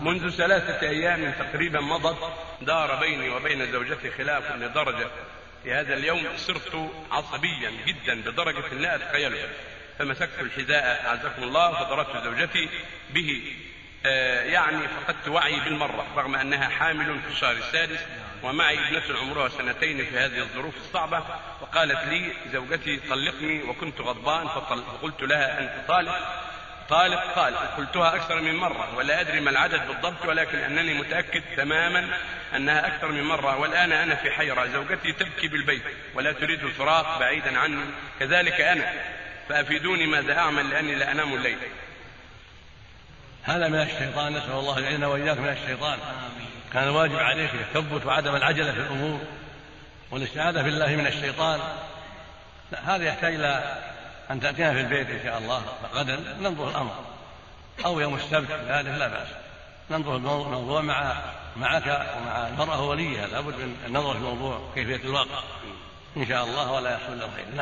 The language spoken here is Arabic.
منذ ثلاثة أيام تقريبا مضت دار بيني وبين زوجتي خلاف لدرجة في هذا اليوم صرت عصبيا جدا بدرجة لا أتخيلها. فمسكت الحذاء أعزكم الله فضربت زوجتي به. آه يعني فقدت وعي بالمرة رغم أنها حامل في الشهر السادس ومعي ابنة عمرها سنتين في هذه الظروف الصعبة. وقالت لي زوجتي طلقني وكنت غضبان. فقلت لها أنت طالق طالق قال قلتها أكثر من مرة ولا أدري ما العدد بالضبط ولكن أنني متأكد تماما أنها أكثر من مرة والآن أنا في حيرة زوجتي تبكي بالبيت ولا تريد الفراق بعيدا عني كذلك أنا فأفيدوني ماذا أعمل لأني لا أنام الليل. هذا من الشيطان نسأل الله أن يعيننا وإياك من الشيطان. كان الواجب عليك التثبت وعدم العجلة في الأمور والإستعاذة بالله من الشيطان. لا هذا يحتاج إلى أن تأتينا في البيت إن شاء الله غدا ننظر الأمر. أو يوم السبت ذلك لا بأس. ننظر الموضوع مع معك ومع المرأة وليها. لابد من النظر في الموضوع كيفية الواقع. إن شاء الله ولا يحصل إلا الخير. نعم.